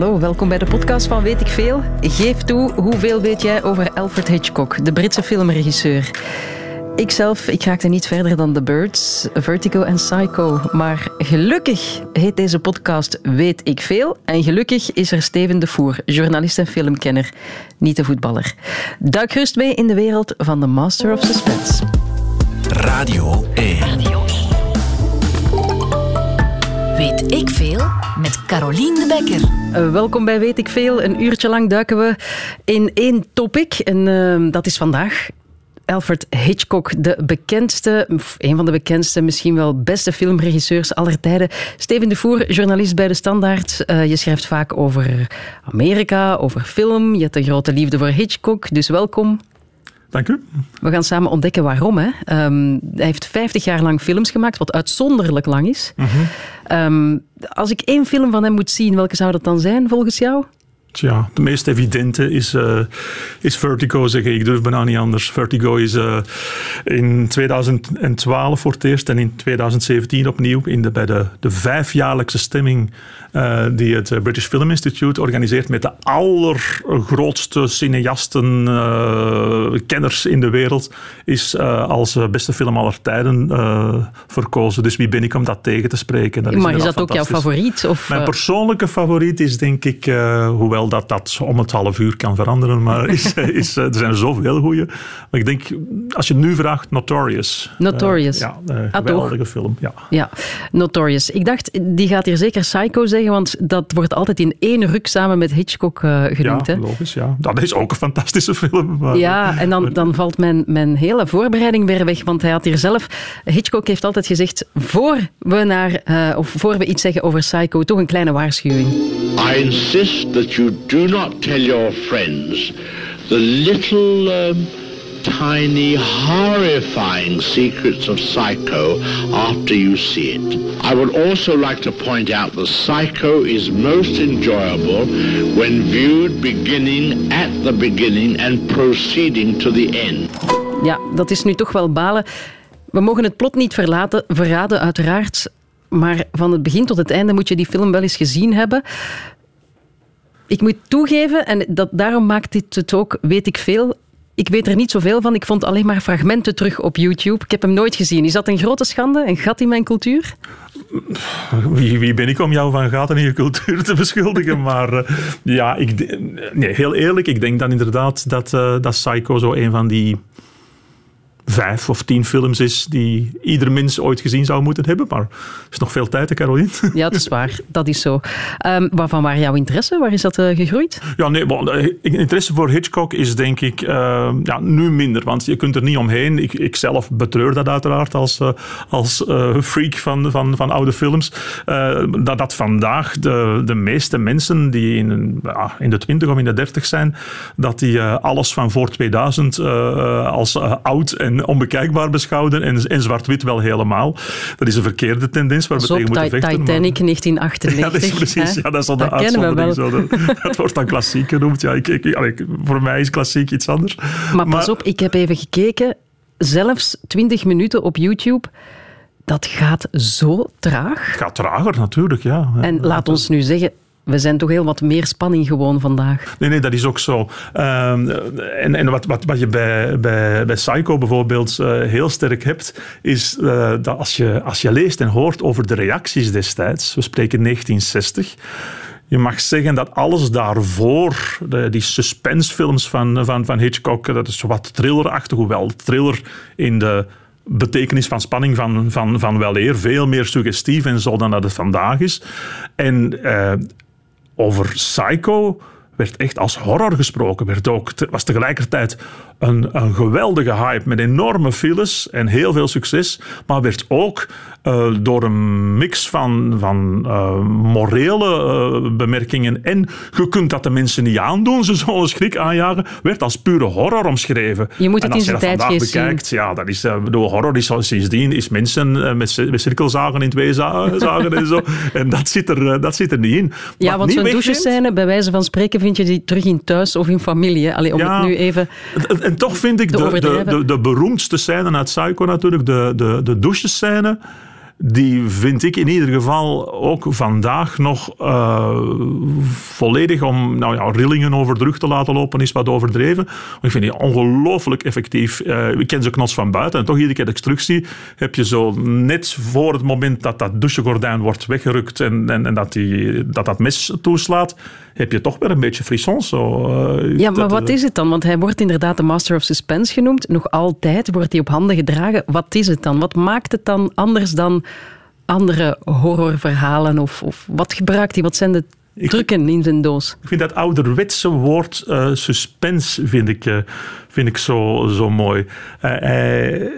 Hallo, welkom bij de podcast van Weet ik Veel. Geef toe, hoeveel weet jij over Alfred Hitchcock, de Britse filmregisseur? Ikzelf, ik raakte niet verder dan The Birds, Vertigo en Psycho. Maar gelukkig heet deze podcast Weet ik Veel. En gelukkig is er Steven de Voer, journalist en filmkenner, niet de voetballer. Duik gerust mee in de wereld van de Master of Suspense. Radio 1. Weet ik veel met Carolien de Bekker. Uh, welkom bij Weet ik Veel. Een uurtje lang duiken we in één topic. En uh, dat is vandaag Alfred Hitchcock, de bekendste, een van de bekendste, misschien wel beste filmregisseurs aller tijden. Steven de Voer, journalist bij De Standaard. Uh, je schrijft vaak over Amerika, over film. Je hebt een grote liefde voor Hitchcock, dus welkom. Dank u. We gaan samen ontdekken waarom. Hè. Um, hij heeft 50 jaar lang films gemaakt, wat uitzonderlijk lang is. Mm -hmm. um, als ik één film van hem moet zien, welke zou dat dan zijn volgens jou? Tja, de meest evidente is, uh, is Vertigo, zeg ik. Ik durf bijna niet anders. Vertigo is uh, in 2012 voor het eerst en in 2017 opnieuw in de, bij de, de vijfjaarlijkse stemming uh, die het British Film Institute organiseert met de allergrootste cineasten, kenners in de wereld, is als beste film aller tijden verkozen. Dus wie ben ik om dat tegen te spreken? Dat maar is, is dat ook jouw favoriet? Of, Mijn persoonlijke favoriet is denk ik, hoewel dat dat om het half uur kan veranderen, maar is, is, er zijn zoveel goede. Maar ik denk, als je het nu vraagt, Notorious. Notorious. Uh, ja, een geweldige film. Ja. ja, Notorious. Ik dacht, die gaat hier zeker Psycho zeggen, want dat wordt altijd in één ruk samen met Hitchcock uh, genoemd. Ja, logisch. Ja. Dat is ook een fantastische film. Maar, ja, en dan, dan valt mijn, mijn hele voorbereiding weer weg, want hij had hier zelf... Hitchcock heeft altijd gezegd, voor we, naar, uh, of voor we iets zeggen over Psycho, toch een kleine waarschuwing. I insist that you do not tell your friends the little um, tiny horrifying secrets of Psycho after you see it. I would also like to point out that Psycho is most enjoyable when viewed beginning at the beginning and proceeding to the end. Ja, dat is nu toch wel balen. We mogen het plot niet verlaten, verraden, uiteraard. Maar van het begin tot het einde moet je die film wel eens gezien hebben. Ik moet toegeven, en dat, daarom maakt dit het ook, weet ik veel. Ik weet er niet zoveel van. Ik vond alleen maar fragmenten terug op YouTube. Ik heb hem nooit gezien. Is dat een grote schande? Een gat in mijn cultuur? Wie, wie ben ik om jou van gaten in je cultuur te beschuldigen? Maar uh, ja, ik, nee, heel eerlijk, ik denk dan inderdaad dat, uh, dat Psycho zo een van die vijf of tien films is die ieder mens ooit gezien zou moeten hebben. Maar er is nog veel tijd, hè, Caroline? Ja, dat is waar. Dat is zo. Um, waarvan waar jouw interesse? Waar is dat uh, gegroeid? Ja, nee, bon, interesse voor Hitchcock is denk ik uh, ja, nu minder, want je kunt er niet omheen. Ik, ik zelf betreur dat uiteraard als, uh, als freak van, van, van oude films. dat dat vandaag de, de meeste mensen die in, in de twintig of in de dertig zijn, dat die alles van voor 2000 als oud en onbekijkbaar beschouwden en, en zwart-wit wel helemaal. Dat is een verkeerde tendens waar we tegen moeten vechten. Titanic maar... 1998. Ja, dat is precies. Ja, dat is al de uitzondering. Zo, dat, dat, wordt dan klassiek genoemd. Ja, ik, ik, ik, voor mij is klassiek iets anders. Maar, maar pas op, ik heb even gekeken. Zelfs 20 minuten op YouTube dat gaat zo traag. Het gaat trager, natuurlijk, ja. En laat ons nu zeggen, we zijn toch heel wat meer spanning gewoon vandaag. Nee, nee, dat is ook zo. Um, en en wat, wat, wat je bij, bij, bij Psycho bijvoorbeeld uh, heel sterk hebt, is uh, dat als je, als je leest en hoort over de reacties destijds, we spreken 1960, je mag zeggen dat alles daarvoor, de, die suspensefilms van, van, van Hitchcock, dat is wat thrillerachtig, hoewel thriller in de betekenis van spanning van, van, van weleer veel meer suggestief en zo dan dat het vandaag is. En uh, over Psycho werd echt als horror gesproken. Werd ook, was tegelijkertijd een, een geweldige hype met enorme files en heel veel succes. Maar werd ook uh, door een mix van, van uh, morele uh, bemerkingen en je kunt dat de mensen niet aandoen, ze zo'n schrik aanjagen, werd als pure horror omschreven. Je moet het en in zijn tijd vandaag bekijkt, zien. ja, dat is, bedoel, horror is sindsdien is mensen met, met cirkelzagen in twee zagen en zo. En dat zit er, dat zit er niet in. Ja, want zo'n douchescène, bij wijze van spreken, vind je die terug in thuis of in familie. Allee, om ja, het nu even en, en toch vind ik de, de, de, de, beroemdste scène uit Psycho natuurlijk, de, de, de douchescène die vind ik in ieder geval ook vandaag nog uh, volledig om nou ja, rillingen over de rug te laten lopen, is wat overdreven. Maar ik vind die ongelooflijk effectief. Uh, ik ken ze knots van buiten en toch iedere keer dat ik terug zie, heb je zo net voor het moment dat dat douchegordijn wordt weggerukt en, en, en dat, die, dat dat mes toeslaat, heb je toch weer een beetje frissons. Zo, uh, ja, maar wat is het dan? Want hij wordt inderdaad de Master of Suspense genoemd. Nog altijd wordt hij op handen gedragen. Wat is het dan? Wat maakt het dan anders dan andere horrorverhalen? Of, of wat gebruikt hij? Wat zijn de trucken in zijn doos? Ik vind dat ouderwetse woord uh, suspense vind ik, uh, vind ik zo, zo mooi. Uh,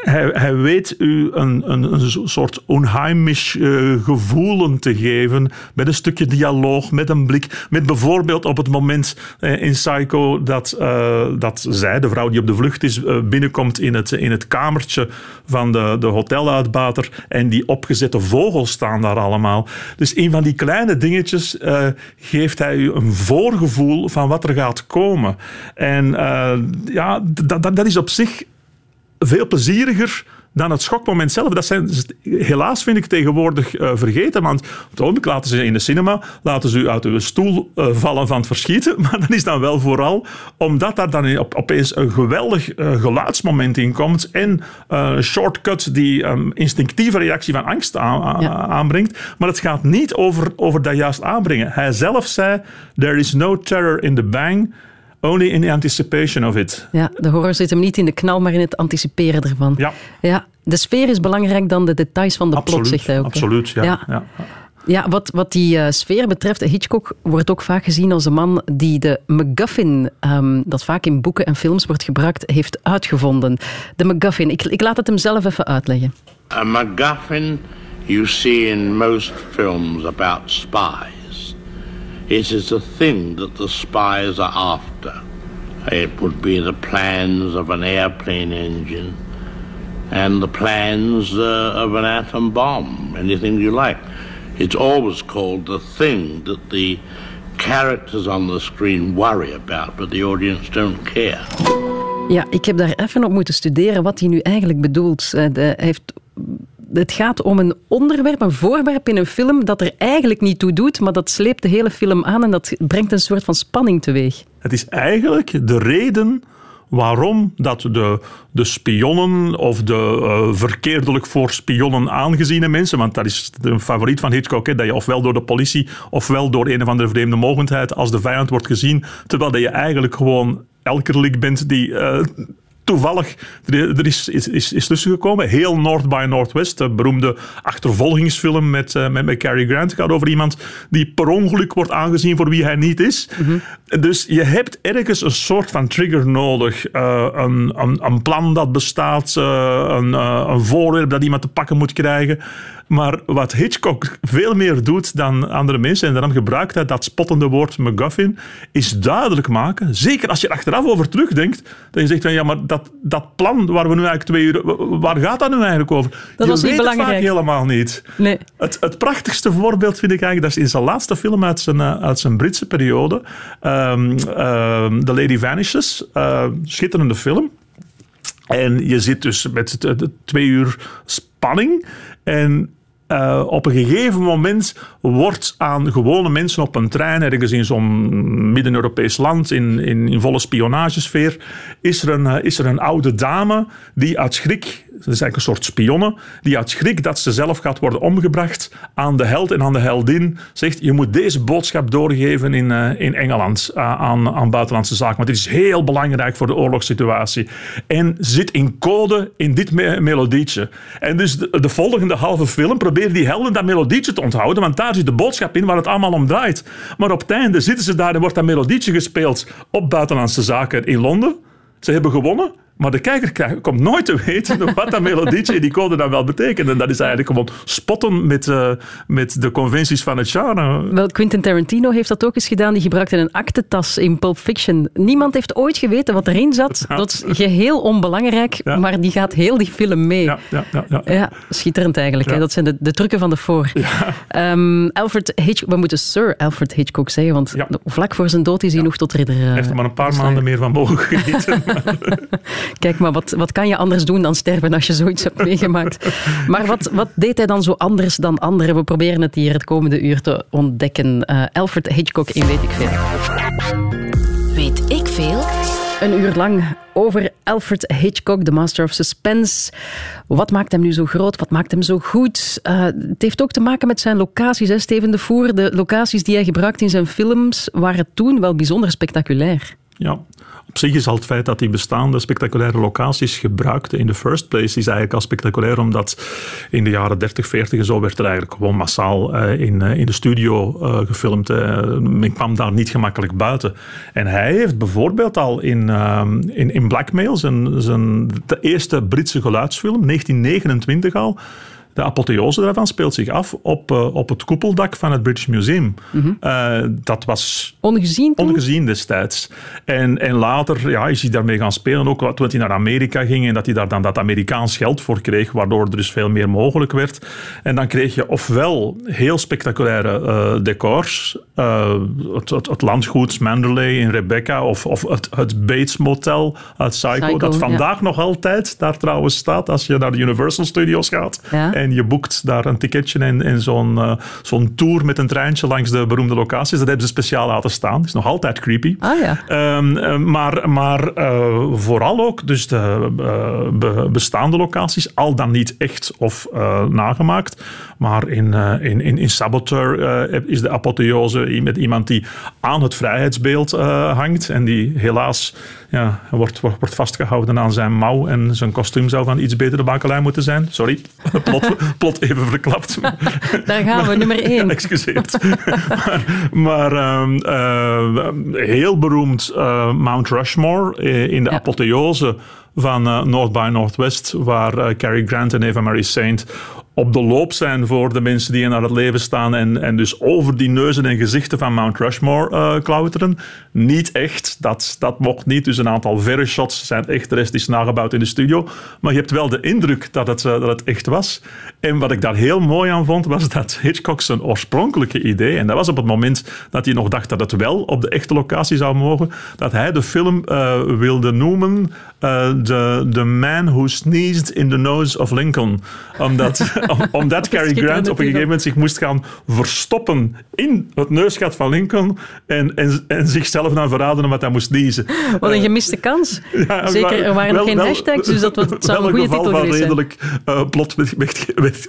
hij, hij, weet u een, een, een soort onheimisch uh, gevoelen te geven met een stukje dialoog, met een blik. Met bijvoorbeeld op het moment uh, in Psycho dat, uh, dat zij, de vrouw die op de vlucht is, binnenkomt in het, in het kamertje van de, de hoteluitbater en die opgezette vogels staan daar allemaal. Dus een van die kleine dingetjes geeft hij u een voorgevoel van wat er gaat komen. En ja, dat, dat is op zich veel plezieriger dan het schokmoment zelf. Dat zijn helaas, vind ik, tegenwoordig uh, vergeten. Want op laten ze in de cinema laten ze u uit uw stoel uh, vallen van het verschieten. Maar dat is dan wel vooral omdat daar dan op, opeens een geweldig uh, geluidsmoment in komt. En een shortcut die um, instinctieve reactie van angst aan, ja. aanbrengt. Maar het gaat niet over, over dat juist aanbrengen. Hij zelf zei: There is no terror in the bang. Only in the anticipation of it. Ja, de horror zit hem niet in de knal, maar in het anticiperen ervan. Ja. ja de sfeer is belangrijk dan de details van de absoluut, plot, zegt hij ook. Absoluut, ja. ja. ja. ja wat, wat die uh, sfeer betreft, Hitchcock wordt ook vaak gezien als een man die de MacGuffin, um, dat vaak in boeken en films wordt gebruikt, heeft uitgevonden. De MacGuffin, ik, ik laat het hem zelf even uitleggen. A MacGuffin you see in most films about spies. It is the thing that the spies are after. It would be the plans of an airplane engine and the plans uh, of an atom bomb, anything you like. It's always called the thing that the characters on the screen worry about, but the audience don't care. Ja, ik heb daar even op moeten studeren wat hij nu eigenlijk bedoelt. Eh, hij heeft het gaat om een onderwerp, een voorwerp in een film dat er eigenlijk niet toe doet, maar dat sleept de hele film aan en dat brengt een soort van spanning teweeg. Het is eigenlijk de reden waarom dat de, de spionnen of de uh, verkeerdelijk voor spionnen aangeziene mensen, want dat is een favoriet van Hitchcock, hè, dat je ofwel door de politie ofwel door een of andere vreemde mogendheid als de vijand wordt gezien, terwijl dat je eigenlijk gewoon elkerlijk bent die uh, toevallig er is, is, is, is tussengekomen. Heel North by Northwest, de beroemde achtervolgingsfilm met, uh, met, met Cary Grant, gaat over iemand die per ongeluk wordt aangezien voor wie hij niet is. Mm -hmm. Dus je hebt ergens een soort van trigger nodig. Uh, een, een, een, plan dat bestaat, uh, een, een voorwerp dat iemand te pakken moet krijgen. Maar wat Hitchcock veel meer doet dan andere mensen, en daarom gebruikt hij dat spottende woord MacGuffin, is duidelijk maken, zeker als je achteraf over terugdenkt, dat je zegt van ja, maar dat, dat plan waar we nu eigenlijk twee uur, waar gaat dat nu eigenlijk over? Dat je was weet het vaak helemaal niet. Nee. Het, het prachtigste voorbeeld vind ik eigenlijk, dat is in zijn laatste film uit zijn, uit zijn Britse periode, um, um, The Lady Vanishes, uh, schitterende film. En je zit dus met twee uur spanning. En uh, op een gegeven moment wordt aan gewone mensen op een trein, ergens in zo'n midden-Europees land, in, in, in, volle spionagesfeer, is er, een, uh, is er een oude dame die uit schrik, is eigenlijk een soort spionne, die uit schrik dat ze zelf gaat worden omgebracht aan de held en aan de heldin, zegt je moet deze boodschap doorgeven in, uh, in Engeland aan, aan buitenlandse zaken, want dit is heel belangrijk voor de oorlogssituatie. En zit in code in dit me melodietje. En dus de, de volgende halve film probeert die helden dat melodietje te onthouden, want daar zit de boodschap in waar het allemaal om draait. Maar op het einde zitten ze daar en wordt dat melodietje gespeeld op buitenlandse zaken in Londen. Ze hebben gewonnen. Maar de kijker komt nooit te weten wat dat melodietje in die code dan wel betekent. En dat is eigenlijk gewoon spotten met, uh, met de conventies van het genre. Wel, Quentin Tarantino heeft dat ook eens gedaan. Die gebruikte een aktentas in Pulp Fiction. Niemand heeft ooit geweten wat erin zat. Ja. Dat is geheel onbelangrijk, ja. maar die gaat heel die film mee. Ja, ja, ja, ja. ja schitterend eigenlijk. Hè? Dat zijn de, de trucken van de voor. Um, Alfred Hitchcock, we moeten Sir Alfred Hitchcock zeggen, want vlak voor zijn dood is hij nog tot ridder. Hij heeft er maar een paar maanden meer van mogen genieten. Kijk, maar wat, wat kan je anders doen dan sterven als je zoiets hebt meegemaakt? Maar wat, wat deed hij dan zo anders dan anderen? We proberen het hier het komende uur te ontdekken. Uh, Alfred Hitchcock in Weet ik Veel. Weet ik veel? Een uur lang over Alfred Hitchcock, de master of suspense. Wat maakt hem nu zo groot? Wat maakt hem zo goed? Uh, het heeft ook te maken met zijn locaties, hè, Steven de Voer. De locaties die hij gebruikt in zijn films waren toen wel bijzonder spectaculair. Ja, op zich is al het feit dat hij bestaande spectaculaire locaties gebruikte in de first place, is eigenlijk al spectaculair, omdat in de jaren 30, 40 en zo werd er eigenlijk gewoon massaal uh, in, uh, in de studio uh, gefilmd. men kwam daar niet gemakkelijk buiten. En hij heeft bijvoorbeeld al in, in, in Blackmail, zijn, zijn, de eerste Britse geluidsfilm, 1929 al, de apotheose daarvan speelt zich af op, uh, op het koepeldak van het British Museum. Mm -hmm. uh, dat was ongezien, ongezien destijds. En, en later ja, is hij daarmee gaan spelen, ook toen hij naar Amerika ging en dat hij daar dan dat Amerikaans geld voor kreeg, waardoor er dus veel meer mogelijk werd. En dan kreeg je ofwel heel spectaculaire uh, decors, het, het, het, landgoed Manderley in Rebecca, of, of het, het Bates Motel uit Psycho, Psycho dat vandaag ja. nog altijd daar trouwens staat als je naar de Universal Studios gaat. Ja. En je boekt daar een ticketje en, en zo'n uh, zo'n tour met een treintje langs de beroemde locaties. Dat hebben ze speciaal laten staan. is nog altijd creepy. Ah, ja. um, maar maar uh, vooral ook dus de be bestaande locaties, al dan niet echt of nagemaakt. Maar in, in, in, in Saboteur is de apotheose met iemand die aan het vrijheidsbeeld hangt en die helaas ja, wordt, wordt, wordt vastgehouden aan zijn mouw en zijn kostuum zou van iets betere bakelei moeten zijn. Sorry, plot, plot even verklapt. Daar gaan we, nummer één. Ja, excuseert. maar maar um, uh, heel beroemd uh, Mount Rushmore in de ja. apotheose van uh, North by Northwest, waar Cary Grant en Eva Marie Saint op de loop zijn voor de mensen die naar het leven staan en, en dus over die neuzen en gezichten van Mount Rushmore uh, klauteren. Niet echt, dat, dat mocht niet. Dus een aantal verre shots zijn echt, de nagebouwd in de studio. Maar je hebt wel de indruk dat het, uh, dat het echt was. En wat ik daar heel mooi aan vond, was dat Hitchcock zijn oorspronkelijke idee, en dat was op het moment dat hij nog dacht dat het wel op de echte locatie zou mogen, dat hij de film uh, wilde noemen the, the Man Who Sneezed in the Nose of Lincoln. Omdat omdat Cary Grant op een gegeven moment zich moest gaan verstoppen in het neusgat van Lincoln en, en, en zichzelf dan verraden omdat hij moest niezen. Wat een gemiste kans. Ja, Zeker, er waren nog geen wel, hashtags, dus dat was, zou een goede titel geweest zijn. redelijk uh, plot weg, weg, weg,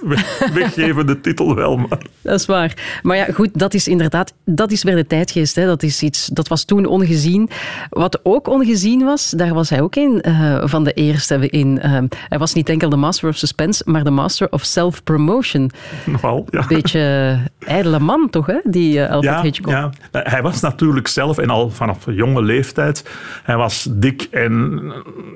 weggevende titel wel. Maar. Dat is waar. Maar ja, goed, dat is inderdaad, dat is weer de tijdgeest. Hè. Dat, is iets, dat was toen ongezien. Wat ook ongezien was, daar was hij ook in uh, van de eerste in. Uh, hij was niet enkel de master of suspense, maar de master of self-promotion. Nogal, ja. Beetje ijdele man toch, hè, die uh, Alfred ja, Hitchcock. Ja, hij was natuurlijk zelf, en al vanaf jonge leeftijd, hij was dik en,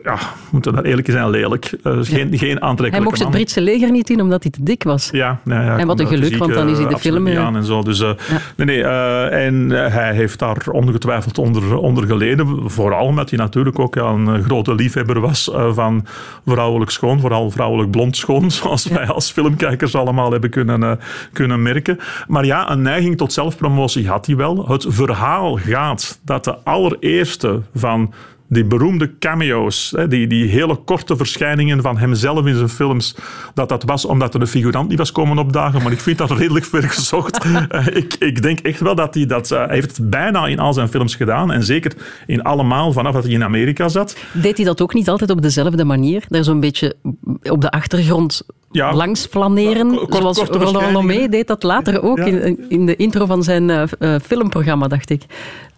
ja, moeten dat eerlijk zijn, lelijk. Uh, geen, ja. geen aantrekkelijke Hij mocht man. het Britse leger niet in, omdat hij te dik was. Ja, ja, ja en wat een geluk, want dan is hij de film... Aan en zo. Dus, uh. Nee, nee, en hij heeft daar ongetwijfeld onder, onder geleden. Vooral omdat hij natuurlijk ook een grote liefhebber was van vrouwelijk schoon, vooral vrouwelijk blond schoon, zoals wij als filmkijkers allemaal hebben kunnen, uh, kunnen merken. Maar ja, een neiging tot zelfpromotie had hij wel. Het verhaal gaat dat de allereerste van die beroemde cameo's, die, die hele korte verschijningen van hemzelf in zijn films, dat dat was omdat er een figurant niet was komen opdagen. Maar ik vind dat redelijk ver gezocht. ik, ik denk echt wel dat hij dat... Hij heeft het bijna in al zijn films gedaan. En zeker in allemaal vanaf dat hij in Amerika zat. Deed hij dat ook niet altijd op dezelfde manier? Daar zo'n beetje op de achtergrond ja, langs flaneren. Kort, zoals Roland Lomé deed dat later ook ja. in, in de intro van zijn uh, uh, filmprogramma, dacht ik.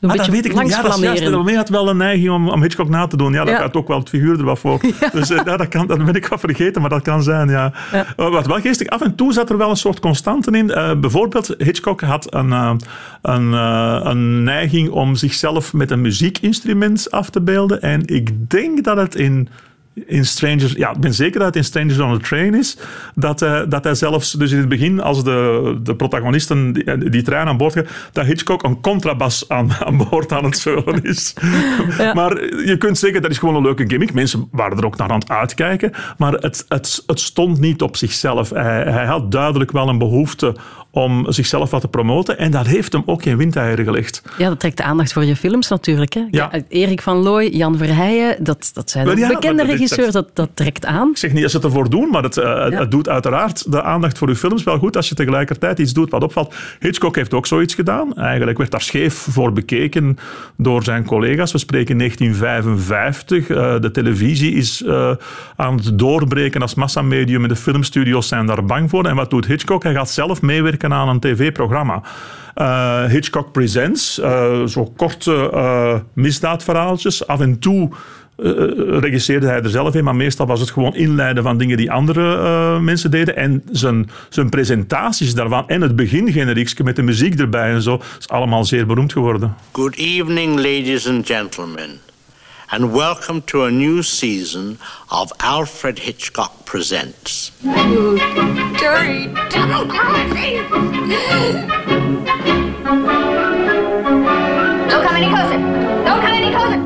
Een ah, dat weet ik niet. Ja, dat is Lomé had wel een neiging om, om Hitchcock na te doen. Ja, dat ja. gaat ook wel het figuur er wat voor. Dus uh, dat, kan, dat ben ik wel vergeten, maar dat kan zijn, ja. wat wel geestig, af en toe zat er wel een soort constante in. bijvoorbeeld, Hitchcock had een, een, een neiging om zichzelf met een muziekinstrument af te beelden. En ik denk dat het in in Strangers... Ja, ik ben zeker dat het in Strangers on a Train is. Dat, uh, dat hij zelfs, dus in het begin, als de, de protagonisten die, die trein aan boord gaan, dat Hitchcock een contrabas aan, aan boord aan het zeulen is. Ja. Maar je kunt zeggen, dat is gewoon een leuke gimmick. Mensen waren er ook naar aan het uitkijken. Maar het, het, het stond niet op zichzelf. Hij, hij had duidelijk wel een behoefte om zichzelf wat te promoten. En dat heeft hem ook geen windeieren gelegd. Ja, dat trekt de aandacht voor je films natuurlijk. Hè? Ja. Erik van Looy, Jan Verheijen, dat, dat zijn ja, bekende regisseurs, dat, dat trekt aan. Ik zeg niet dat ze het ervoor doen, maar het, uh, het doet uiteraard de aandacht voor je films wel goed als je tegelijkertijd iets doet wat opvalt. Hitchcock heeft ook zoiets gedaan. Eigenlijk werd daar scheef voor bekeken door zijn collega's. We spreken 1955. Uh, eh, de televisie is uh, aan het doorbreken als massamedium en de filmstudios zijn daar bang voor. En wat doet Hitchcock? Hij gaat zelf meewerken aan een tv-programma. Uh, Hitchcock Presents, uh, zo korte uh, misdaadverhaaltjes. Af en toe regisseerde hij er zelf in, maar meestal was het gewoon inleiden van dingen die andere mensen deden. En zijn, zijn presentaties daarvan en het begingeneriekje met de muziek erbij en zo, is allemaal zeer beroemd geworden. Good evening, ladies and gentlemen. And welcome to a new season of Alfred Hitchcock Presents. You dirty democracy! Don't come any closer! Don't come any closer!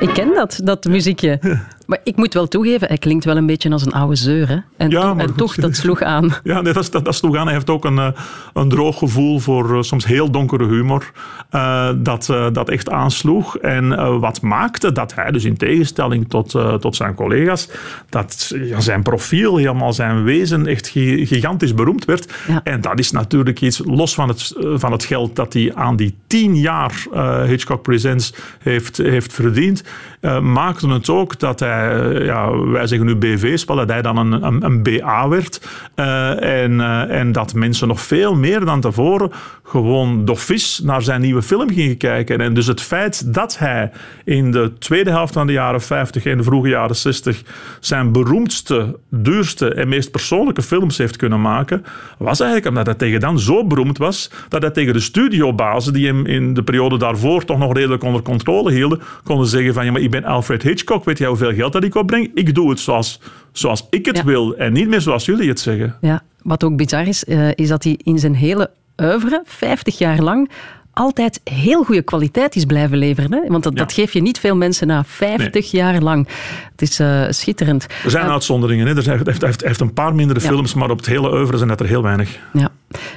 Ik ken dat, dat muziekje. Maar ik moet wel toegeven, hij klinkt wel een beetje als een oude zeur. Hè? En, ja, en toch, dat sloeg aan. Ja, nee, dat, dat, dat, sloeg aan. Hij heeft ook een, eh, een droog gevoel voor eh, soms heel donkere humor. Uh, dat, uh, dat echt aansloeg. En wat maakte dat hij, dus in tegenstelling tot, tot zijn collega's, dat ja, zijn profiel, helemaal zijn wezen, echt gigantisch beroemd werd. Ja. En dat is natuurlijk iets, los van het, van het geld dat hij aan die tien jaar Hitchcock Presents heeft, heeft verdiend, maakte het ook dat hij eh, ja, wij zeggen nu BV-spel, dat hij dan een, een, een BA werd. Uh, en, uh, en dat mensen nog veel meer dan tevoren gewoon dofis naar zijn nieuwe film gingen kijken. En dus het feit dat hij in de tweede helft van de jaren 50 en de vroege jaren 60 zijn beroemdste, duurste en meest persoonlijke films heeft kunnen maken, was eigenlijk omdat hij tegen dan zo beroemd was dat hij tegen de studiobazen, die hem in de periode daarvoor toch nog redelijk onder controle hielden, konden zeggen van ja, maar ik ben Alfred Hitchcock, weet jij hoeveel geld dat ik opbreng? Ik doe het zoals, zoals ik het wil en niet meer zoals jullie het zeggen. Ja, wat ook bizar is, uh, is dat hij in zijn hele oeuvre, 50 jaar lang, altijd heel goede kwaliteit is blijven leveren. Hè? Want dat, dat geef je niet veel mensen na 50 jaar lang. Het is uh, schitterend. Er zijn uh, uitzonderingen. Hè? Er zijn, heeft, heeft, heeft, een paar mindere ja. films, maar op het hele oeuvre zijn dat er heel weinig. Ja.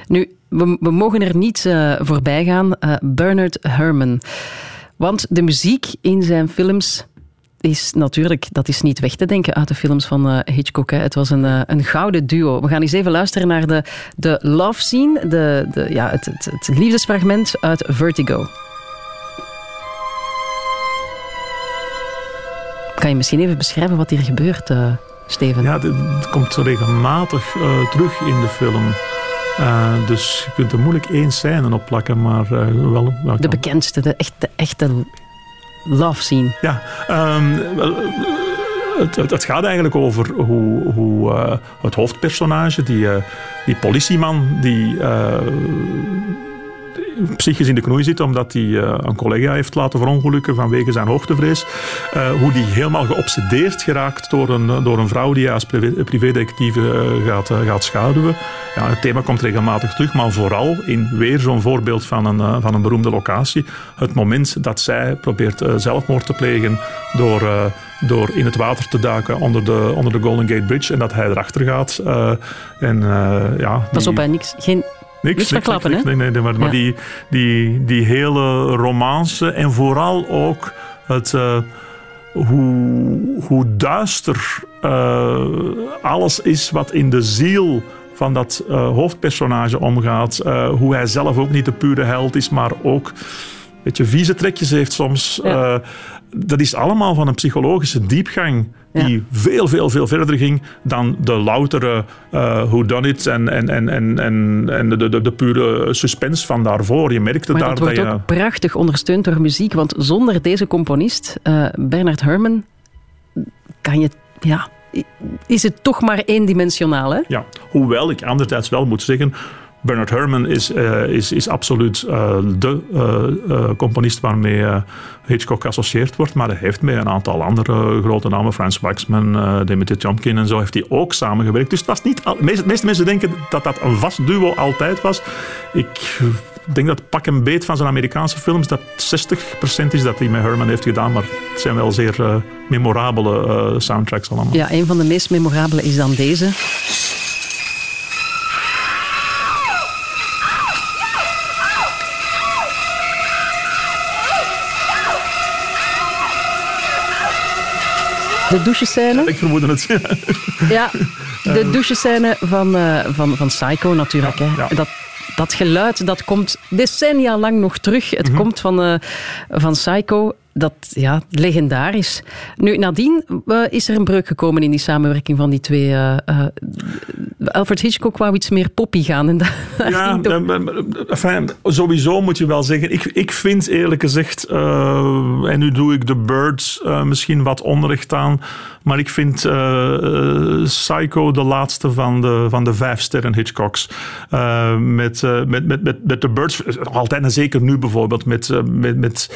Nu, we, we mogen er niet uh, voorbij gaan. Bernard Herrmann. Want de muziek in zijn films is natuurlijk, dat is niet weg te denken uit de films van uh, Hitchcock. Hè. Het was een, uh, een gouden duo. We gaan eens even luisteren naar de, de love scene, de, de, ja, het, het, het liefdesfragment uit Vertigo. Kan je misschien even beschrijven wat hier gebeurt, uh, Steven? Ja, het komt regelmatig terug in de film. Uh, dus je kunt er moeilijk één scène op plakken, maar uh, wel... wel de bekendste, de echte, echte love scene. Ja, um, het, gaat eigenlijk over hoe, hoe uh, het hoofdpersonage, die, uh, die politieman, die uh, psychisch in de knoei zit omdat hij uh, een collega heeft laten verongelukken vanwege zijn hoogtevrees. Uh, hoe die helemaal geobsedeerd geraakt door een, door een vrouw die hij als privédetectieve uh, gaat, gaat schaduwen. Ja, het thema komt regelmatig terug, maar vooral in weer zo'n voorbeeld van een, van een beroemde locatie. Het moment dat zij probeert zelfmoord te plegen door door in het water te duiken onder de, onder de Golden Gate Bridge en dat hij erachter gaat. Uh, en, uh, ja, die... Pas op, hè, niks, geen Niks, niks verklappen, hè? Nee, nee, maar, ja. die, die, die hele romance en vooral ook het, uh, hoe, hoe duister uh, alles is wat in de ziel van dat uh, hoofdpersonage omgaat. hoe hij zelf ook niet de pure held is, maar ook een beetje vieze trekjes heeft soms. Ja. Dat is allemaal van een psychologische diepgang die ja. veel, veel, veel verder ging dan de loutere uh, whodunit en, en, en, en, en, en de, de, de, pure suspense van daarvoor. Je merkte maar daar dat wordt dat je... ook prachtig ondersteund door muziek, want zonder deze componist, uh, Bernard Herrmann, kan je... Ja, is het toch maar eendimensionaal, hè? Ja, hoewel ik anderzijds wel moet zeggen Bernard Herrmann is, uh, is, is absoluut uh, de uh, componist waarmee Hitchcock geassocieerd wordt, maar hij heeft met een aantal andere grote namen, Frans Waxman, Dimitri Chomkin en zo, heeft hij ook samengewerkt. Dus het was niet... De meeste, mensen denken dat dat een vast duo altijd was. Ik denk dat pak en beet van zijn Amerikaanse films dat 60% is dat hij met Herman heeft gedaan, maar het zijn wel zeer memorabele soundtracks allemaal. Ja, een van de meest memorabele is dan deze. De douchescène. Ik vermoed het. ja, de douchescène van, uh, van, van Psycho natuurlijk. Ja, hè. Ja. Dat, dat geluid dat komt decennia lang nog terug. Het mm -hmm. komt van, uh, van Psycho dat ja, legendarisch. Nu, nadien uh, is er een breuk gekomen in die samenwerking van die twee. Uh, uh, Alfred Hitchcock wou iets meer poppy gaan. En dat, ja, enfin, sowieso moet je wel zeggen. Ik, ik vind eerlijk gezegd, en nu doe ik The Birds misschien wat onrecht aan, maar ik vind Psycho de laatste van de, van de vijf sterren Hitchcocks. met, met, met, met, met The Birds, altijd en zeker nu bijvoorbeeld, met, met, met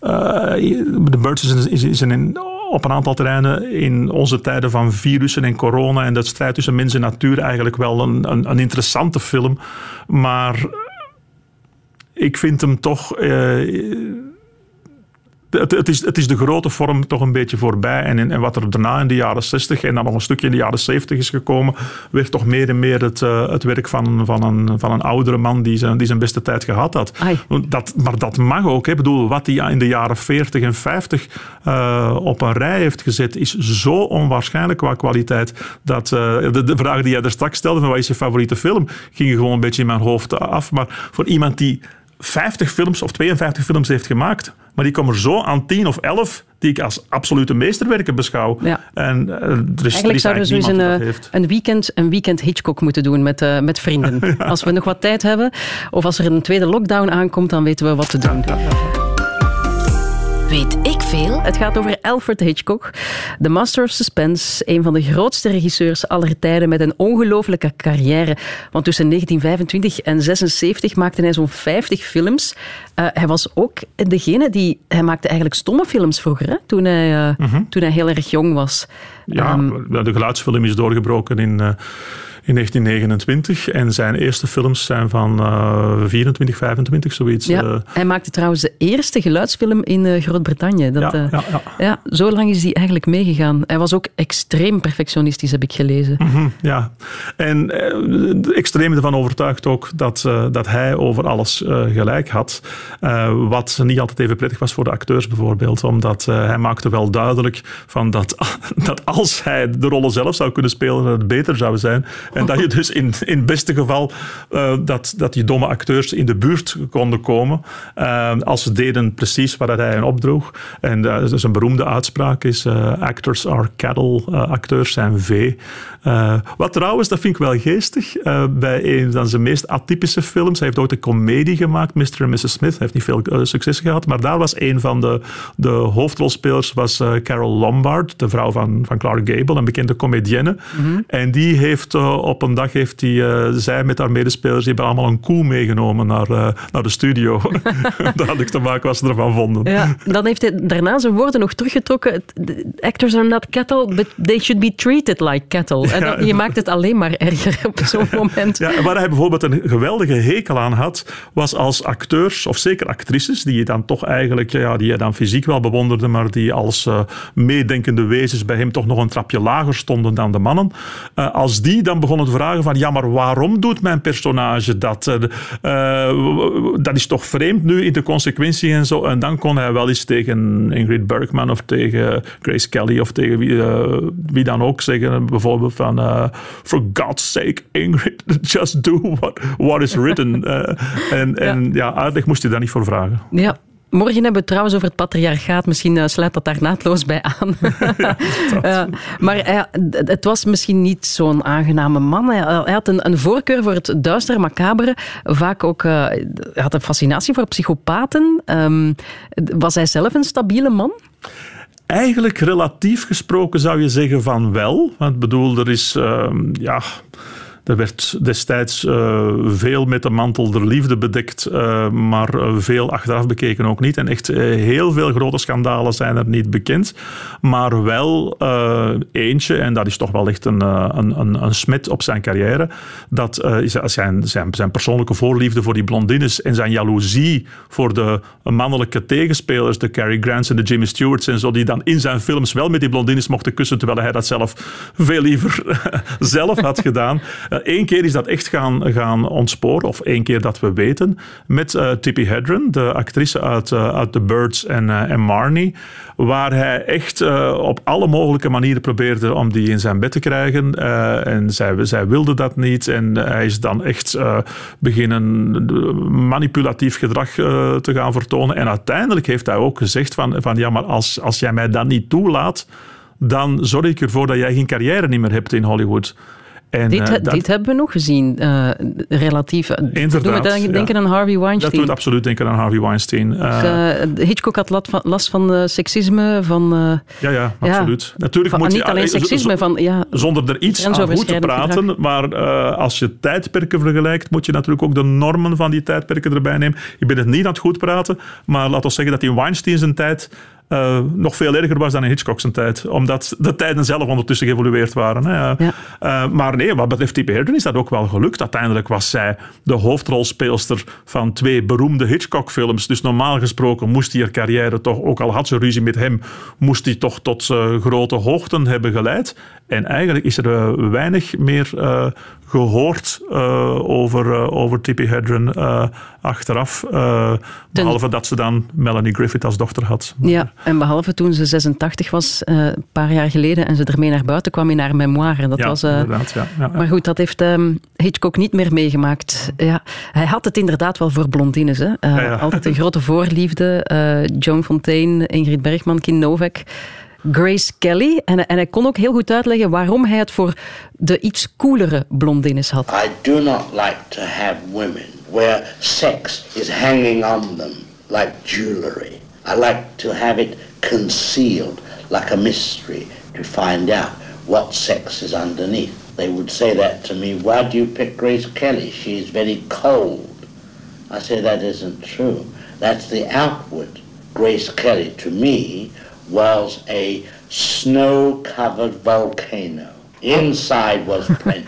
de Birds is, is, is een, op een aantal terreinen in onze tijden van virussen en corona en dat strijd tussen mens en natuur eigenlijk wel een, een, een interessante film. Maar ik vind hem toch. Uh, het, het, is, het is de grote vorm toch een beetje voorbij. En, en wat er daarna in de jaren 60 en dan nog een stukje in de jaren 70 is gekomen, werd toch meer en meer het, uh, het werk van, van, een, van een oudere man die zijn, die zijn beste tijd gehad had. Dat, maar dat mag ook. Ik bedoel, wat hij in de jaren 40 en 50 uh, op een rij heeft gezet, is zo onwaarschijnlijk qua kwaliteit. Dat uh, de, de, vraag die jij er straks stelde, van wat is je favoriete film, ging gewoon een beetje in mijn hoofd af. Maar voor iemand die 50 films of 52 films heeft gemaakt, maar die komen zo aan 10 of 11 die ik als absolute meesterwerken beschouw. Ja. En uh, er is, Eigenlijk zouden we eens een, een, weekend, een weekend Hitchcock moeten doen met, uh, met vrienden. ja. Als we nog wat tijd hebben, of als er een tweede lockdown aankomt, dan weten we wat te doen. Ja, Weet ik veel? Het gaat over Alfred Hitchcock, de master of suspense, een van de grootste regisseurs aller tijden met een ongelooflijke carrière. Want tussen 1925 en 76 maakte hij zo'n 50 films. Uh, hij was ook degene die... Hij maakte eigenlijk stomme films vroeger, hè, toen, hij, uh, mm -hmm. toen hij heel erg jong was. Ja, um, de geluidsfilm is doorgebroken in... Uh, in 1929. En zijn eerste films zijn van uh, 24, 25, zoiets. Ja, uh, hij maakte trouwens de eerste geluidsfilm in uh, Groot-Brittannië. Ja, ja, ja. ja, zo lang is hij eigenlijk meegegaan. Hij was ook extreem perfectionistisch, heb ik gelezen. Mm -hmm, ja, en extreem ervan overtuigd ook dat, dat hij over alles gelijk had. wat niet altijd even prettig was voor de acteurs bijvoorbeeld. Omdat hij maakte wel duidelijk van dat, dat als hij de rollen zelf zou kunnen spelen, het beter zou zijn. En dat je dus in, in het beste geval uh, dat, dat die domme acteurs in de buurt konden komen. Uh, als ze deden precies wat hij hen opdroeg. En uh, dus een beroemde uitspraak is: actors are cattle, acteurs zijn vee. wat trouwens, dat vind ik wel geestig, bij een van zijn meest atypische films. Hij heeft ooit een komedie gemaakt, Mr. en Mrs. Smith. Hij heeft niet veel succes gehad, maar daar was een van de, de hoofdrolspelers was Carol Lombard, de vrouw van, van Clark Gable, een bekende comedienne. Mm -hmm. En die heeft op een dag heeft die, uh, zij met haar medespelers, die hebben allemaal een koe meegenomen naar, uh, naar de studio. Daar had ik te maken wat ze ervan vonden. Ja, dan heeft hij daarna zijn woorden nog teruggetrokken. Actors are not cattle, but they should be treated like cattle. En dan, je maakt het alleen maar erger op zo'n moment. Ja, waar hij bijvoorbeeld een geweldige hekel aan had, was als acteurs, of zeker actrices, die je dan toch eigenlijk, ja, die je dan fysiek wel bewonderde, maar die als uh, meedenkende wezens bij hem toch nog een trapje lager stonden dan de mannen. Uh, als die dan begonnen te vragen van ja, maar waarom doet mijn personage dat? Uh, dat is toch vreemd nu in de consequentie en zo. En dan kon hij wel eens tegen Ingrid Bergman of tegen Grace Kelly of tegen wie, uh, wie dan ook zeggen bijvoorbeeld van uh, for God's sake Ingrid, just do what, what is written. en en ja. ja, uitleg moest je daar niet voor vragen. Ja, Morgen hebben we het trouwens over het patriarchaat. Misschien uh, sluit dat daar naadloos bij aan. Ja, uh, maar uh, het was misschien niet zo'n aangename man. Hij, hij had een, een, voorkeur voor het duistere, macabere. Vaak ook hij had een fascinatie voor psychopaten. Um, was hij zelf een stabiele man? Eigenlijk relatief gesproken zou je zeggen van wel. Want bedoel, er is... ja er werd destijds uh, veel met de mantel der liefde bedekt, uh, maar veel achteraf bekeken ook niet. En echt heel veel grote schandalen zijn er niet bekend. Maar wel eentje, en dat is toch wel echt een, een, een, smet op zijn carrière, dat zijn, zijn, zijn persoonlijke voorliefde voor die blondines en zijn jaloezie voor de mannelijke tegenspeler de Cary Grants en de Jimmy Stewarts en zo, die dan in zijn films wel met die blondines mochten kussen, terwijl hij dat zelf veel liever zelf had gedaan. Eén eh, keer is dat echt gaan, gaan ontsporen, of één keer dat we weten, met uh, Tippi Hedren, de actrice uit, uh, uit The Birds en, en Marnie, waar hij echt op alle mogelijke manieren probeerde om die in zijn bed te krijgen. en zij, zij wilde dat niet en hij is dan echt beginnen manipulatief gedrag te gaan vertonen. En uiteindelijk heeft hij ook gezegd van, van ja, maar als, als jij mij dat niet toelaat, dan zorg ik ervoor dat jij geen carrière niet meer hebt in Hollywood. En, dit, dit, hebben we nog gezien, uh, relatief. Inderdaad. Doen we dan denken aan Harvey Weinstein? Dat doet absoluut denken aan Harvey Weinstein. Uh, Hitchcock had last van seksisme, van... ja, ja, absoluut. Ja, Natuurlijk van, moet niet je, alleen seksisme, van... Ja, zonder er iets aan goed te praten, gedrag. maar als je tijdperken vergelijkt, moet je natuurlijk ook de normen van die tijdperken erbij nemen. Je bent het niet aan het goed praten, maar laten we zeggen dat in Weinstein zijn tijd uh, nog veel erger was dan in Hitchcock zijn tijd. Omdat de tijden zelf ondertussen geëvolueerd waren. Hè. Ja. Uh, maar nee, wat betreft Tippi Hedren is dat ook wel gelukt. Uiteindelijk was zij de hoofdrolspeelster van twee beroemde Hitchcock-films. Dus normaal gesproken moest die haar carrière toch, ook al had ze ruzie met hem, moest die toch tot uh, grote hoogten hebben geleid. En eigenlijk is er weinig meer gehoord over, over Tippi Hedren achteraf. behalve dat ze dan Melanie Griffith als dochter had. Ja. En behalve toen ze 86 was, een paar jaar geleden, en ze ermee naar buiten kwam in haar memoire. Dat ja, was, inderdaad. Ja, ja, Maar goed, dat heeft um, Hitchcock niet meer meegemaakt. Ja, hij had het inderdaad wel voor blondines. Hè. Altijd een grote voorliefde. Joan Fontaine, Ingrid Bergman, Kim Novak. Grace Kelly. En, en hij kon ook heel goed uitleggen waarom hij het voor de iets coolere blondines had. I do not like to have women where sex is hanging on them like jewelry. I like to have it concealed like a mystery to find out what sex is underneath. They would say that to me, why do you pick Grace Kelly? She's very cold. I say that isn't true. That's the outward. Grace Kelly to me was a snow-covered volcano. Inside was plenty.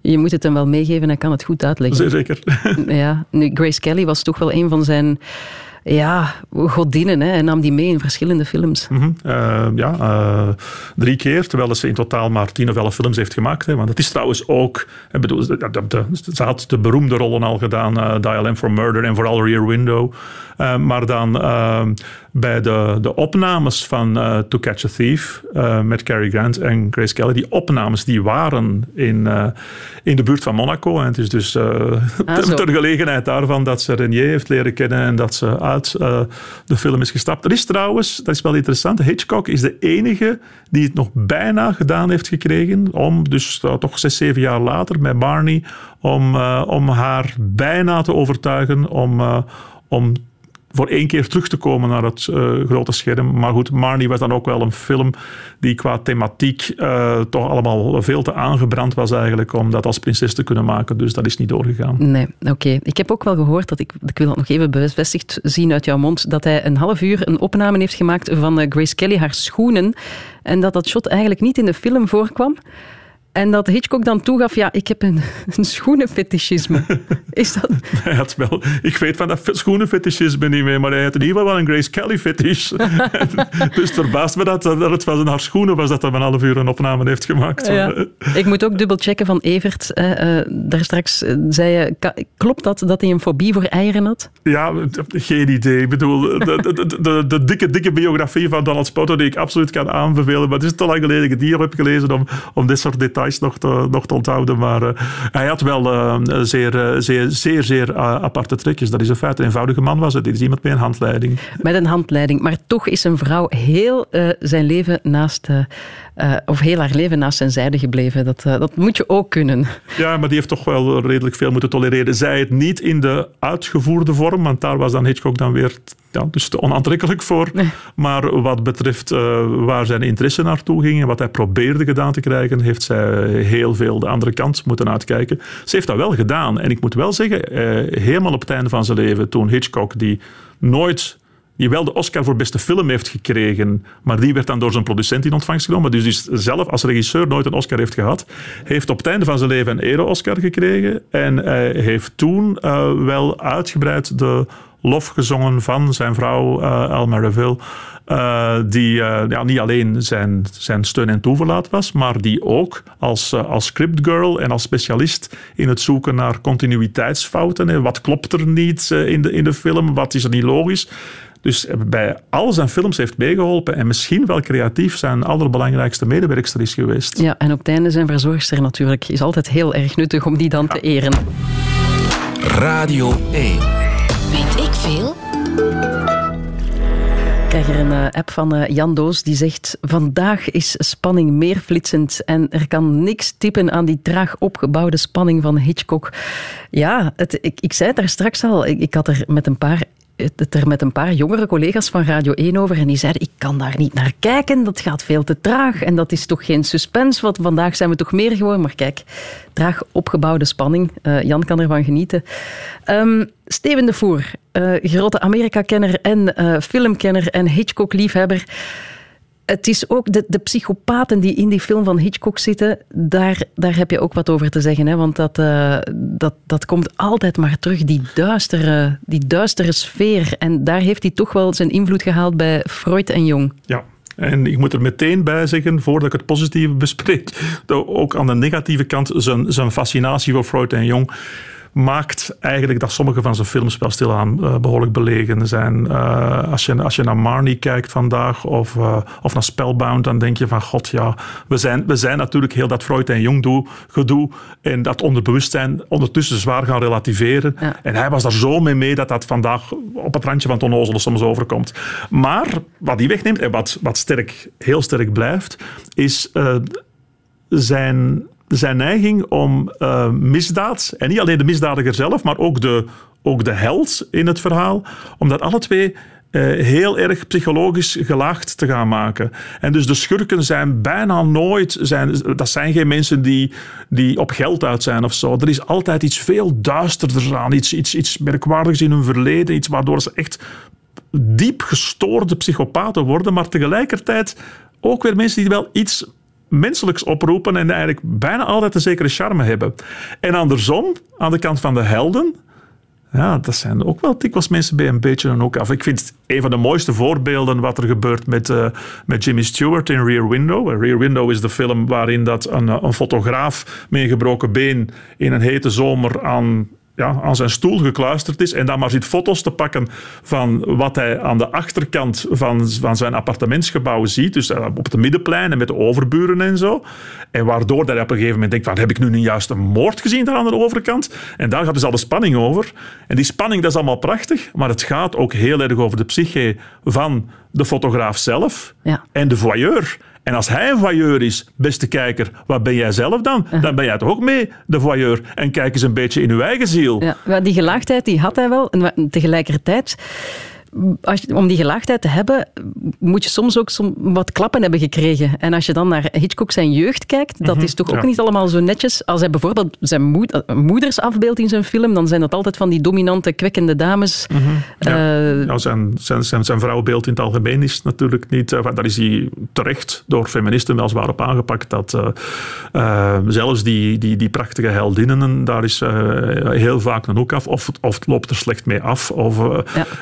Je moet het hem wel meegeven, hij kan het goed uitleggen. Zeker. Ja, nu, Grace Kelly was toch wel een van zijn ja, godinnen. Hè. Hij nam die mee in verschillende films. Mm -hmm. uh, ja, uh, drie keer, terwijl ze in totaal maar tien of elf films heeft gemaakt. Hè. Want het is trouwens ook... Ik bedoel, de, de, de, ze had de beroemde rollen al gedaan. Uh, Dial M for Murder en vooral Rear Window. maar dan bij de, de opnames van uh, To Catch a Thief uh, met Cary Grant en Grace Kelly, die opnames die waren in, uh, in de buurt van Monaco. En het is dus ah, ter gelegenheid daarvan dat ze Renier heeft leren kennen en dat ze uit de film is gestapt. Er is trouwens, dat is wel interessant, Hitchcock is de enige die het nog bijna gedaan heeft gekregen om, dus toch zes, zeven jaar later met Barney, om, om haar bijna te overtuigen om, om voor één keer terug te komen naar het uh, grote scherm. Maar goed, Marnie was dan ook wel een film die qua thematiek uh, toch allemaal veel te aangebrand was eigenlijk om dat als prinses te kunnen maken. Dus dat is niet doorgegaan. Nee, oké. Ik heb ook wel gehoord, dat ik, ik wil dat nog even bevestigd zien uit jouw mond, dat hij een half uur een opname heeft gemaakt van uh, Grace Kelly, haar schoenen. En dat dat shot eigenlijk niet in de film voorkwam. En dat Hitchcock dan toegaf, ja, ik heb een, een schoenenfetischisme. Is dat... Hij had wel, ik weet van dat schoenenfetischisme niet meer, maar hij had in ieder geval wel een Grace Kelly fetish. dus het verbaast me dat, dat het van haar schoenen was dat hij een half uur een opname heeft gemaakt. Ja. Ik moet ook dubbel checken van Evert. Uh, daar straks uh, zei je, klopt dat, dat hij een fobie voor eieren had? Ja, geen idee. Ik bedoel, de, de, de, de dikke, dikke biografie van Donald Spoto die ik absoluut kan aanbevelen, maar het is te lang geleden dat ik die heb gelezen om, om dit soort details nog te, nog te onthouden. Maar uh, hij had wel uh, zeer, uh, zeer, zeer, zeer aparte trekjes. Dat is een feit. Een eenvoudige man was het. Dit is iemand met een handleiding. Met een handleiding. Maar toch is een vrouw heel zijn leven naast... of heel haar leven naast zijn zijde gebleven. Dat, dat moet je ook kunnen. Ja, maar die heeft toch wel redelijk veel moeten tolereren. Zij het niet in de uitgevoerde vorm, want daar was dan Hitchcock dan weer ja, dus te onaantrekkelijk voor. Maar wat betreft waar zijn interesse naartoe ging en wat hij probeerde gedaan te krijgen, heeft zij heel veel de andere kant moeten uitkijken. Ze heeft dat wel gedaan. En ik moet wel zeggen, eh, helemaal op het einde van zijn leven, toen Hitchcock, die nooit die wel de Oscar voor beste film heeft gekregen, maar die werd dan door zijn producent in ontvangst genomen. Dus die zelf als regisseur nooit een Oscar heeft gehad. Heeft op het einde van zijn leven een Ero-Oscar gekregen en hij heeft toen wel uitgebreid de lof gezongen van zijn vrouw uh, Alma Reville. Uh, die uh, ja, niet alleen zijn, zijn steun en toeverlaat was, maar die ook als, uh, als scriptgirl en als specialist in het zoeken naar continuïteitsfouten. Hè. Wat klopt er niet in, de, in de film? Wat is er niet logisch? Dus bij al zijn films heeft meegeholpen en misschien wel creatief zijn allerbelangrijkste medewerkster is geweest. Ja, en op het einde zijn verzorgster natuurlijk is altijd heel erg nuttig om die dan ja. te eren. Radio 1. Weet ik veel? Krijg er een uh, app van uh, Jan Doos die zegt: Vandaag is spanning meer flitsend en er kan niks tippen aan die traag opgebouwde spanning van Hitchcock. Ja, het, ik, ik zei het daar straks al. Ik had er met een paar het er met een paar jongere collega's van Radio 1 over en die zeiden, ik kan daar niet naar kijken, dat gaat veel te traag en dat is toch geen suspense, want vandaag zijn we toch meer gewoon. Maar kijk, traag opgebouwde spanning. Uh, Jan kan ervan genieten. Um, Steven de Voer, uh, grote Amerika-kenner en uh, filmkenner en Hitchcock-liefhebber het is ook de, de psychopaten die in die film van Hitchcock zitten, daar, daar heb je ook wat over te zeggen. Hè? Want dat, uh, dat, dat komt altijd maar terug, die duistere, die duistere sfeer. En daar heeft hij toch wel zijn invloed gehaald bij Freud en Jong. Ja, en ik moet er meteen bij zeggen, voordat ik het positieve bespreek, ook aan de negatieve kant zijn, zijn fascinatie voor Freud en Jong maakt eigenlijk dat sommige van zijn films wel stilaan uh, behoorlijk belegen zijn. Uh, als, je, als je naar Marnie kijkt vandaag of, uh, of naar Spellbound, dan denk je van god ja, we zijn, we zijn natuurlijk heel dat Freud en Jung doe, gedoe en dat onderbewustzijn ondertussen zwaar gaan relativeren. Ja. En hij was daar zo mee mee dat dat vandaag op het randje van het onnozele soms overkomt. Maar wat hij wegneemt en wat, wat sterk, heel sterk blijft, is zijn zijn neiging om uh, misdaad, en niet alleen de misdadiger zelf, maar ook de, ook de held in het verhaal, om dat alle twee uh, heel erg psychologisch gelaagd te gaan maken. En dus de schurken zijn bijna nooit, zijn, dat zijn geen mensen die, die op geld uit zijn of zo. Er is altijd iets veel duisterder aan, iets, iets, iets merkwaardigs in hun verleden, iets waardoor ze echt diep gestoorde psychopaten worden, maar tegelijkertijd ook weer mensen die wel iets menselijks oproepen en eigenlijk bijna altijd een zekere charme hebben. En andersom, aan de kant van de helden, ja, dat zijn ook wel dikwijls mensen bij een beetje een ook af. Ik vind een van de mooiste voorbeelden wat er gebeurt met, uh, met Jimmy Stewart in Rear Window. Rear Window is de film waarin dat een, een fotograaf met een gebroken been in een hete zomer aan ja, aan zijn stoel gekluisterd is en dan maar zit foto's te pakken van wat hij aan de achterkant van, van zijn appartementsgebouw ziet. Dus eh, op het middenplein en met de overburen en zo. En waardoor hij op een gegeven moment denkt van heb ik nu niet juist een moord gezien daar aan de overkant? En daar gaat dus al de spanning over. En die spanning dat is allemaal prachtig, maar het gaat ook heel erg over de psyche van de fotograaf zelf ja. en de voyeur. En als hij een voyeur is, beste kijker, wat ben jij zelf dan? Dan ben jij toch ook mee, de voyeur. En kijk eens een beetje in uw eigen ziel. Ja, die gelaagdheid die had hij wel. En tegelijkertijd als je, om die gelaagdheid te hebben, moet je soms ook som, wat klappen hebben gekregen. En als je dan naar Hitchcock zijn jeugd kijkt, dat is toch ook ja. niet allemaal zo netjes. Als hij bijvoorbeeld zijn moed, moeders afbeeldt in zijn film, dan zijn dat altijd van die dominante, kwekkende dames. Mm -hmm. ja. uh, nou, zijn, zijn, zijn, zijn vrouwbeeld in het algemeen is natuurlijk niet... Uh, daar is hij terecht door feministen wel zwaar op aangepakt. Dat uh, zelfs die, die, die prachtige heldinnen, daar is heel vaak een hoek af. Of, of het loopt er slecht mee af. Of...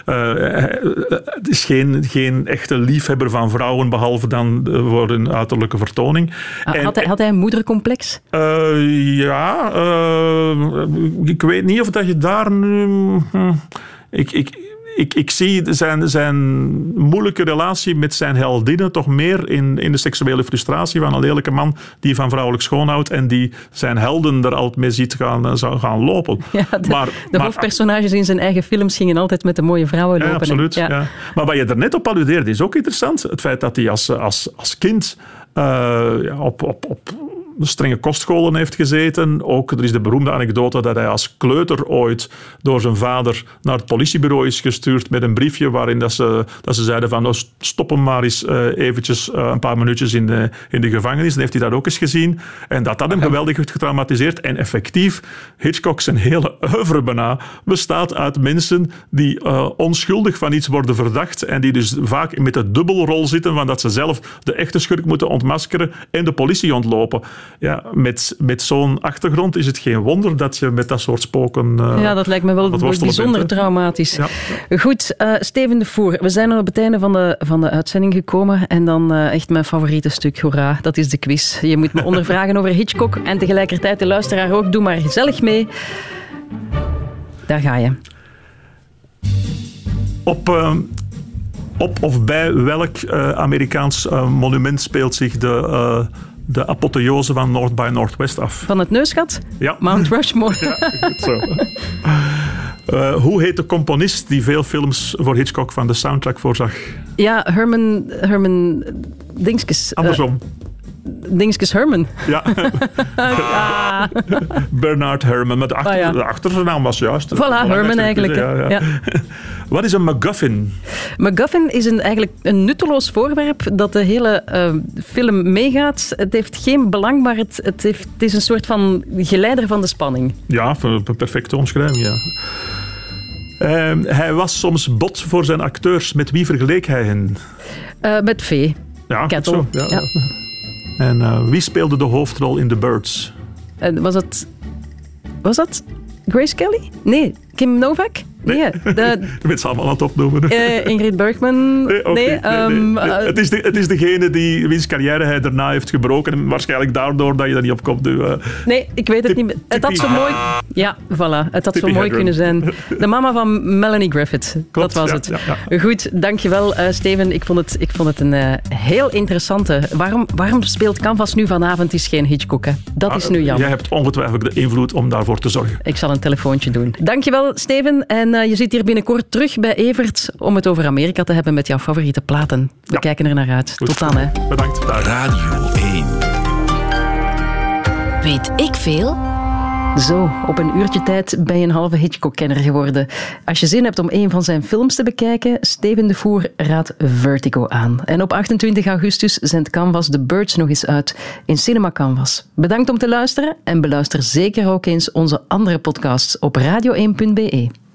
Ja het is geen, geen echte liefhebber van vrouwen, behalve dan voor een uiterlijke vertoning. Ah, en, had, hij, had hij een moedercomplex? Ja, ik weet niet of dat je daar nu... Hm, ik, ik, ik, ik zie zijn, zijn moeilijke relatie met zijn heldinnen toch meer in, in de seksuele frustratie van een lelijke man die van vrouwelijk schoonhoudt en die zijn helden er altijd mee ziet gaan, gaan lopen. Ja, de, maar, de maar, hoofdpersonages in zijn eigen films gingen altijd met de mooie vrouwen lopen. Ja, absoluut. Ja. Ja. Maar wat je er net op alludeerde is ook interessant. Het feit dat hij als, als, als kind uh, op, op, op strenge kostscholen heeft gezeten. Ook, er is de beroemde anekdote dat hij als kleuter ooit door zijn vader naar het politiebureau is gestuurd met een briefje waarin dat ze, dat ze zeiden van, oh, stop hem maar eens uh, eventjes uh, een paar minuutjes in de, in de gevangenis. Dan heeft hij dat ook eens gezien. En dat had hem geweldig heeft getraumatiseerd. En effectief, Hitchcock zijn hele oeuvre bijna bestaat uit mensen die uh, onschuldig van iets worden verdacht en die dus vaak met de dubbelrol zitten van dat ze zelf de echte schurk moeten ontmaskeren en de politie ontlopen. Ja, met, met zo'n achtergrond is het geen wonder dat je met dat soort spoken. Uh, ja, dat lijkt me wel bijzonder bent, traumatisch. Ja. Goed, uh, Steven de Voer, we zijn al op het einde van de, van de uitzending gekomen. En dan uh, echt mijn favoriete stuk, hoera, dat is de quiz. Je moet me ondervragen over Hitchcock en tegelijkertijd de luisteraar ook. Doe maar gezellig mee. Daar ga je. Op op of bij welk uh, Amerikaans uh, monument speelt zich de, uh, de apotheose van North by Northwest af? Van het neusgat? Ja. Mount Rushmore. ja, goed zo. hoe heet de componist die veel films voor Hitchcock van de soundtrack voorzag? Ja, Herman... Herman Dingskes. Andersom. Dingskes Herman. Ja. ja. Bernard Herman. De, achter, ah, de achternaam was juist. Voilà, Herman eigenlijk. Ja. Wat is een MacGuffin? MacGuffin is een, eigenlijk een nutteloos voorwerp dat de hele uh, film meegaat. Het heeft geen belang, maar het, het, heeft, het is een soort van geleider van de spanning. Ja, een perfecte omschrijving, ja. Uh, hij was soms bot voor zijn acteurs. Met wie vergeleek hij hen? Uh, met Vee. Ja, Kettle. Zo, ja. ja. En uh, wie speelde de hoofdrol in The Birds? Uh, was dat... Was dat Grace Kelly? Nee, Kim Novak? Nee, de, je bent ze allemaal aan het opnoemen. Uh, Ingrid Bergman. Nee, okay, nee, nee, um, nee. Uh, het, is de, het is degene die, wiens carrière hij daarna heeft gebroken. En waarschijnlijk daardoor dat je er niet op komt. Uh, nee, ik weet het tip, niet. Het had zo mooi... Ja, voilà. Het had zo mooi kunnen zijn. De mama van Melanie Griffith. Klopt, dat was ja, het. Ja, ja. Goed, dankjewel Steven. Ik vond het, ik vond het een heel interessante. Waarom, waarom speelt Canvas nu vanavond is geen Hitchcock? Hè? Dat ah, is nu jammer. Jij hebt ongetwijfeld de invloed om daarvoor te zorgen. Ik zal een telefoontje doen. Dankjewel Steven. En uh, je zit hier binnenkort terug bij Evert om het over Amerika te hebben met jouw favoriete platen. We ja. kijken er naar uit. Goed. Tot dan. Hè. Bedankt. Radio 1. Weet ik veel? Zo, op een uurtje tijd ben je een halve Hitchcock-kenner geworden. Als je zin hebt om een van zijn films te bekijken, Steven de Voer raadt Vertigo aan. En op 28 augustus zendt Canvas The Birds nog eens uit in Cinema Canvas. Bedankt om te luisteren en beluister zeker ook eens onze andere podcasts op radio1.be.